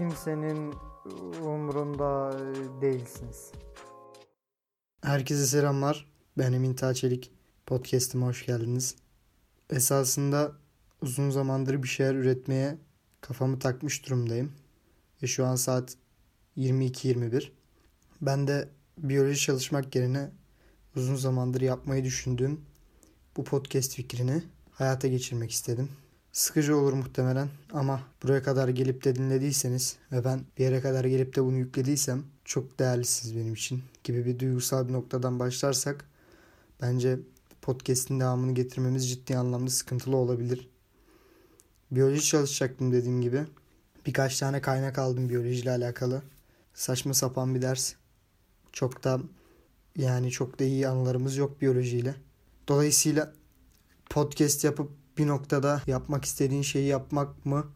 kimsenin umrunda değilsiniz. Herkese selamlar. Ben Emin Taçelik. Podcast'ıma hoş geldiniz. Esasında uzun zamandır bir şeyler üretmeye kafamı takmış durumdayım. Ve şu an saat 22.21. Ben de biyoloji çalışmak yerine uzun zamandır yapmayı düşündüğüm bu podcast fikrini hayata geçirmek istedim. Sıkıcı olur muhtemelen ama buraya kadar gelip de dinlediyseniz ve ben bir yere kadar gelip de bunu yüklediysem çok değerlisiniz benim için gibi bir duygusal bir noktadan başlarsak bence podcast'in devamını getirmemiz ciddi anlamda sıkıntılı olabilir. Biyoloji çalışacaktım dediğim gibi. Birkaç tane kaynak aldım biyolojiyle alakalı. Saçma sapan bir ders. Çok da yani çok da iyi anılarımız yok biyolojiyle. Dolayısıyla podcast yapıp bir noktada yapmak istediğin şeyi yapmak mı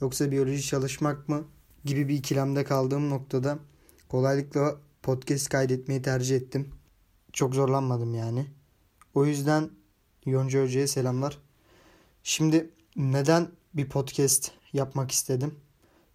yoksa biyoloji çalışmak mı gibi bir ikilemde kaldığım noktada kolaylıkla podcast kaydetmeyi tercih ettim. Çok zorlanmadım yani. O yüzden Yonca Hoca'ya selamlar. Şimdi neden bir podcast yapmak istedim?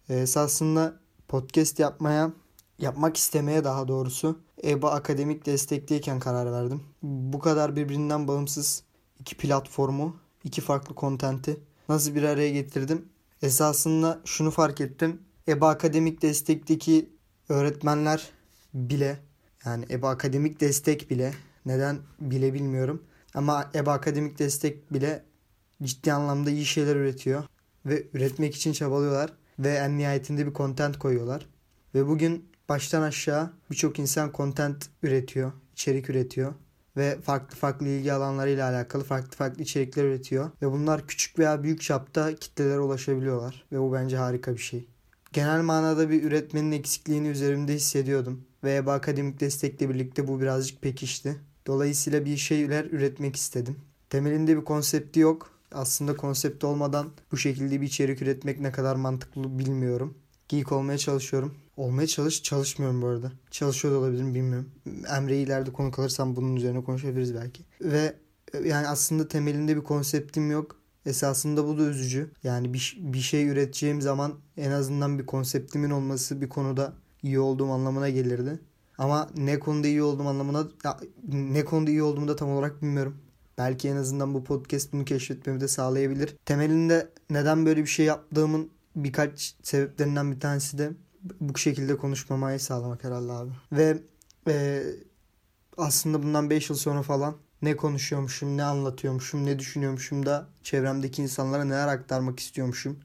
Ee, esasında podcast yapmaya, yapmak istemeye daha doğrusu EBA akademik destekteyken karar verdim. Bu kadar birbirinden bağımsız iki platformu, iki farklı kontenti nasıl bir araya getirdim? Esasında şunu fark ettim. EBA akademik destekteki öğretmenler bile yani EBA akademik destek bile neden bile bilmiyorum. Ama EBA akademik destek bile ciddi anlamda iyi şeyler üretiyor. Ve üretmek için çabalıyorlar. Ve en nihayetinde bir content koyuyorlar. Ve bugün baştan aşağı birçok insan content üretiyor. içerik üretiyor. Ve farklı farklı ilgi alanlarıyla alakalı farklı farklı içerikler üretiyor. Ve bunlar küçük veya büyük çapta kitlelere ulaşabiliyorlar. Ve bu bence harika bir şey. Genel manada bir üretmenin eksikliğini üzerimde hissediyordum. Ve EBA akademik destekle birlikte bu birazcık pekişti. Dolayısıyla bir şeyler üretmek istedim. Temelinde bir konsepti yok. Aslında konsept olmadan bu şekilde bir içerik üretmek ne kadar mantıklı bilmiyorum. Geek olmaya çalışıyorum. Olmaya çalış, çalışmıyorum bu arada. Çalışıyor da olabilirim bilmiyorum. Emre'yi ileride konuk alırsam bunun üzerine konuşabiliriz belki. Ve yani aslında temelinde bir konseptim yok. Esasında bu da üzücü. Yani bir, bir şey üreteceğim zaman en azından bir konseptimin olması bir konuda iyi olduğum anlamına gelirdi. Ama ne konuda iyi olduğum anlamına ne konuda iyi olduğumu da tam olarak bilmiyorum. Belki en azından bu podcast bunu keşfetmemi de sağlayabilir. Temelinde neden böyle bir şey yaptığımın birkaç sebeplerinden bir tanesi de bu şekilde konuşmamayı sağlamak herhalde abi. Ve e, aslında bundan 5 yıl sonra falan ne konuşuyormuşum, ne anlatıyormuşum, ne düşünüyormuşum da çevremdeki insanlara neler aktarmak istiyormuşum.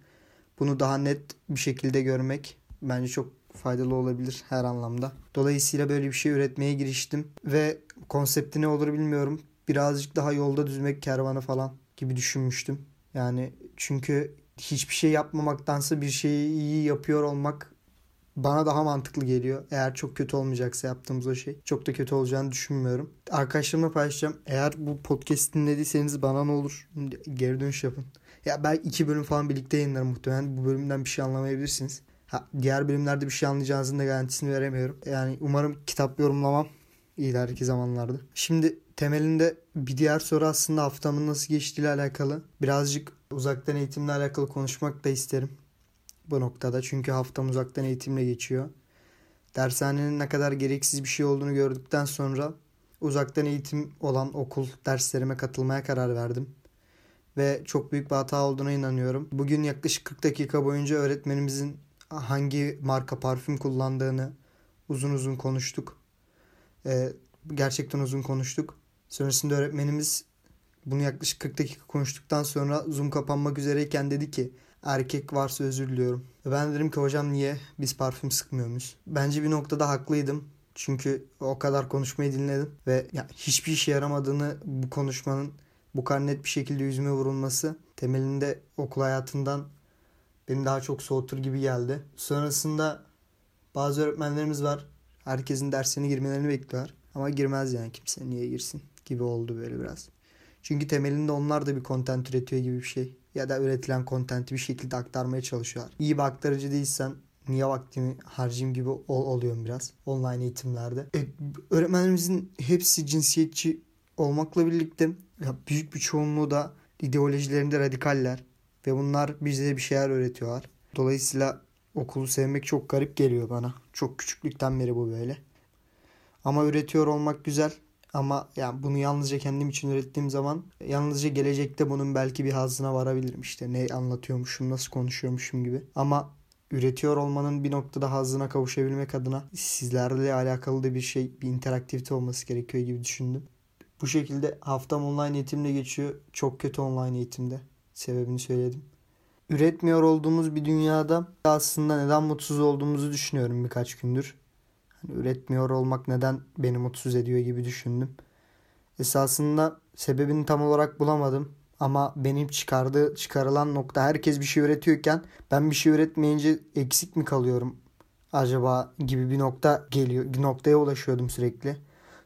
Bunu daha net bir şekilde görmek bence çok faydalı olabilir her anlamda. Dolayısıyla böyle bir şey üretmeye giriştim ve konsepti ne olur bilmiyorum. Birazcık daha yolda düzmek kervanı falan gibi düşünmüştüm. Yani çünkü hiçbir şey yapmamaktansa bir şeyi iyi yapıyor olmak bana daha mantıklı geliyor. Eğer çok kötü olmayacaksa yaptığımız o şey. Çok da kötü olacağını düşünmüyorum. Arkadaşlarımla paylaşacağım. Eğer bu podcast dinlediyseniz bana ne olur geri dönüş yapın. Ya belki iki bölüm falan birlikte yayınlarım muhtemelen. Bu bölümden bir şey anlamayabilirsiniz. Ha, diğer bölümlerde bir şey anlayacağınızın da garantisini veremiyorum. Yani umarım kitap yorumlamam ileriki zamanlarda. Şimdi temelinde bir diğer soru aslında haftamın nasıl geçtiğiyle alakalı. Birazcık uzaktan eğitimle alakalı konuşmak da isterim bu noktada. Çünkü haftam uzaktan eğitimle geçiyor. Dershanenin ne kadar gereksiz bir şey olduğunu gördükten sonra uzaktan eğitim olan okul derslerime katılmaya karar verdim. Ve çok büyük bir hata olduğuna inanıyorum. Bugün yaklaşık 40 dakika boyunca öğretmenimizin hangi marka parfüm kullandığını uzun uzun konuştuk. Ee, gerçekten uzun konuştuk. Sonrasında öğretmenimiz bunu yaklaşık 40 dakika konuştuktan sonra Zoom kapanmak üzereyken dedi ki erkek varsa özür diliyorum. Ben dedim ki hocam niye biz parfüm sıkmıyoruz? Bence bir noktada haklıydım. Çünkü o kadar konuşmayı dinledim ve ya hiçbir işe yaramadığını bu konuşmanın bu kadar net bir şekilde yüzüme vurulması temelinde okul hayatından beni daha çok soğutur gibi geldi. Sonrasında bazı öğretmenlerimiz var. Herkesin dersine girmelerini bekliyorlar. Ama girmez yani kimse niye girsin gibi oldu böyle biraz. Çünkü temelinde onlar da bir content üretiyor gibi bir şey. Ya da üretilen content'i bir şekilde aktarmaya çalışıyorlar. İyi bir aktarıcı değilsen niye vaktimi harcayayım gibi ol- oluyorum biraz online eğitimlerde. E, öğretmenlerimizin hepsi cinsiyetçi olmakla birlikte ya büyük bir çoğunluğu da ideolojilerinde radikaller ve bunlar bize bir şeyler öğretiyorlar. Dolayısıyla Okulu sevmek çok garip geliyor bana. Çok küçüklükten beri bu böyle. Ama üretiyor olmak güzel. Ama yani bunu yalnızca kendim için ürettiğim zaman yalnızca gelecekte bunun belki bir hazzına varabilirim işte. Ne anlatıyormuşum, nasıl konuşuyormuşum gibi. Ama üretiyor olmanın bir noktada hazzına kavuşabilmek adına sizlerle alakalı da bir şey, bir interaktivite olması gerekiyor gibi düşündüm. Bu şekilde haftam online eğitimde geçiyor. Çok kötü online eğitimde. Sebebini söyledim. Üretmiyor olduğumuz bir dünyada aslında neden mutsuz olduğumuzu düşünüyorum birkaç gündür. Hani üretmiyor olmak neden beni mutsuz ediyor gibi düşündüm. Esasında sebebini tam olarak bulamadım. Ama benim çıkardığı çıkarılan nokta herkes bir şey üretiyorken ben bir şey üretmeyince eksik mi kalıyorum acaba gibi bir nokta geliyor. Noktaya ulaşıyordum sürekli.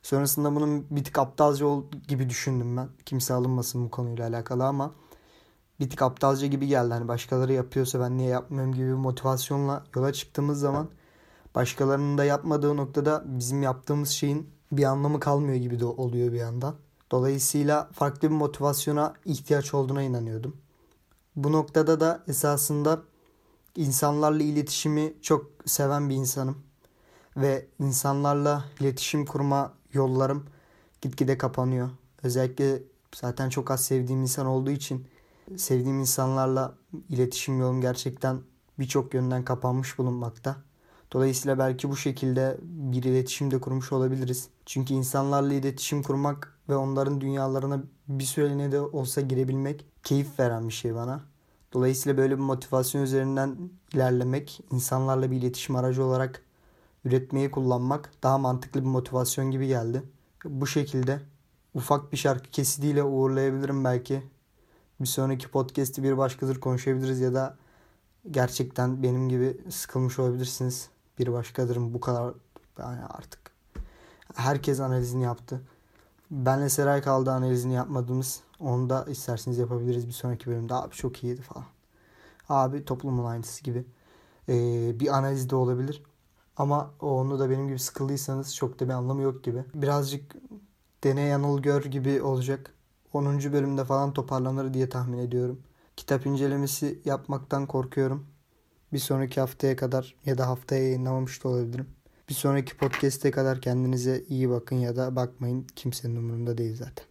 Sonrasında bunun bir tık aptalca ol gibi düşündüm ben. Kimse alınmasın bu konuyla alakalı ama bir tık aptalca gibi geldi. Hani başkaları yapıyorsa ben niye yapmıyorum gibi bir motivasyonla yola çıktığımız zaman başkalarının da yapmadığı noktada bizim yaptığımız şeyin bir anlamı kalmıyor gibi de oluyor bir yandan. Dolayısıyla farklı bir motivasyona ihtiyaç olduğuna inanıyordum. Bu noktada da esasında insanlarla iletişimi çok seven bir insanım. Ve insanlarla iletişim kurma yollarım gitgide kapanıyor. Özellikle zaten çok az sevdiğim insan olduğu için sevdiğim insanlarla iletişim yolum gerçekten birçok yönden kapanmış bulunmakta. Dolayısıyla belki bu şekilde bir iletişim de kurmuş olabiliriz. Çünkü insanlarla iletişim kurmak ve onların dünyalarına bir süreliğine de olsa girebilmek keyif veren bir şey bana. Dolayısıyla böyle bir motivasyon üzerinden ilerlemek, insanlarla bir iletişim aracı olarak üretmeyi kullanmak daha mantıklı bir motivasyon gibi geldi. Bu şekilde ufak bir şarkı kesidiyle uğurlayabilirim belki. Bir sonraki podcast'i bir başkadır konuşabiliriz ya da gerçekten benim gibi sıkılmış olabilirsiniz. Bir başkadırım bu kadar yani artık. Herkes analizini yaptı. Benle Seray kaldı analizini yapmadığımız. Onu da isterseniz yapabiliriz bir sonraki bölümde. Abi çok iyiydi falan. Abi toplumun aynısı gibi. Ee, bir analiz de olabilir. Ama onu da benim gibi sıkıldıysanız çok da bir anlamı yok gibi. Birazcık deney yanıl gör gibi olacak. 10. bölümde falan toparlanır diye tahmin ediyorum. Kitap incelemesi yapmaktan korkuyorum. Bir sonraki haftaya kadar ya da haftaya yayınlamamış da olabilirim. Bir sonraki podcast'e kadar kendinize iyi bakın ya da bakmayın. Kimsenin umurunda değil zaten.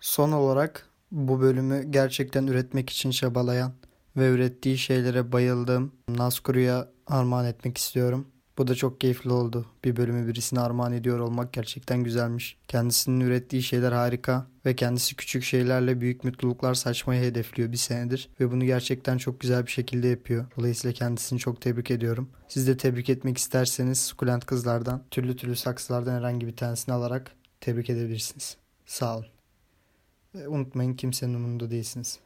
Son olarak bu bölümü gerçekten üretmek için çabalayan ve ürettiği şeylere bayıldığım Nazkuru'ya armağan etmek istiyorum. Bu da çok keyifli oldu. Bir bölümü birisine armağan ediyor olmak gerçekten güzelmiş. Kendisinin ürettiği şeyler harika ve kendisi küçük şeylerle büyük mutluluklar saçmayı hedefliyor bir senedir ve bunu gerçekten çok güzel bir şekilde yapıyor. Dolayısıyla kendisini çok tebrik ediyorum. Siz de tebrik etmek isterseniz sukulent kızlardan, türlü türlü saksılardan herhangi bir tanesini alarak tebrik edebilirsiniz. Sağ olun. Ve unutmayın kimsenin umurunda değilsiniz.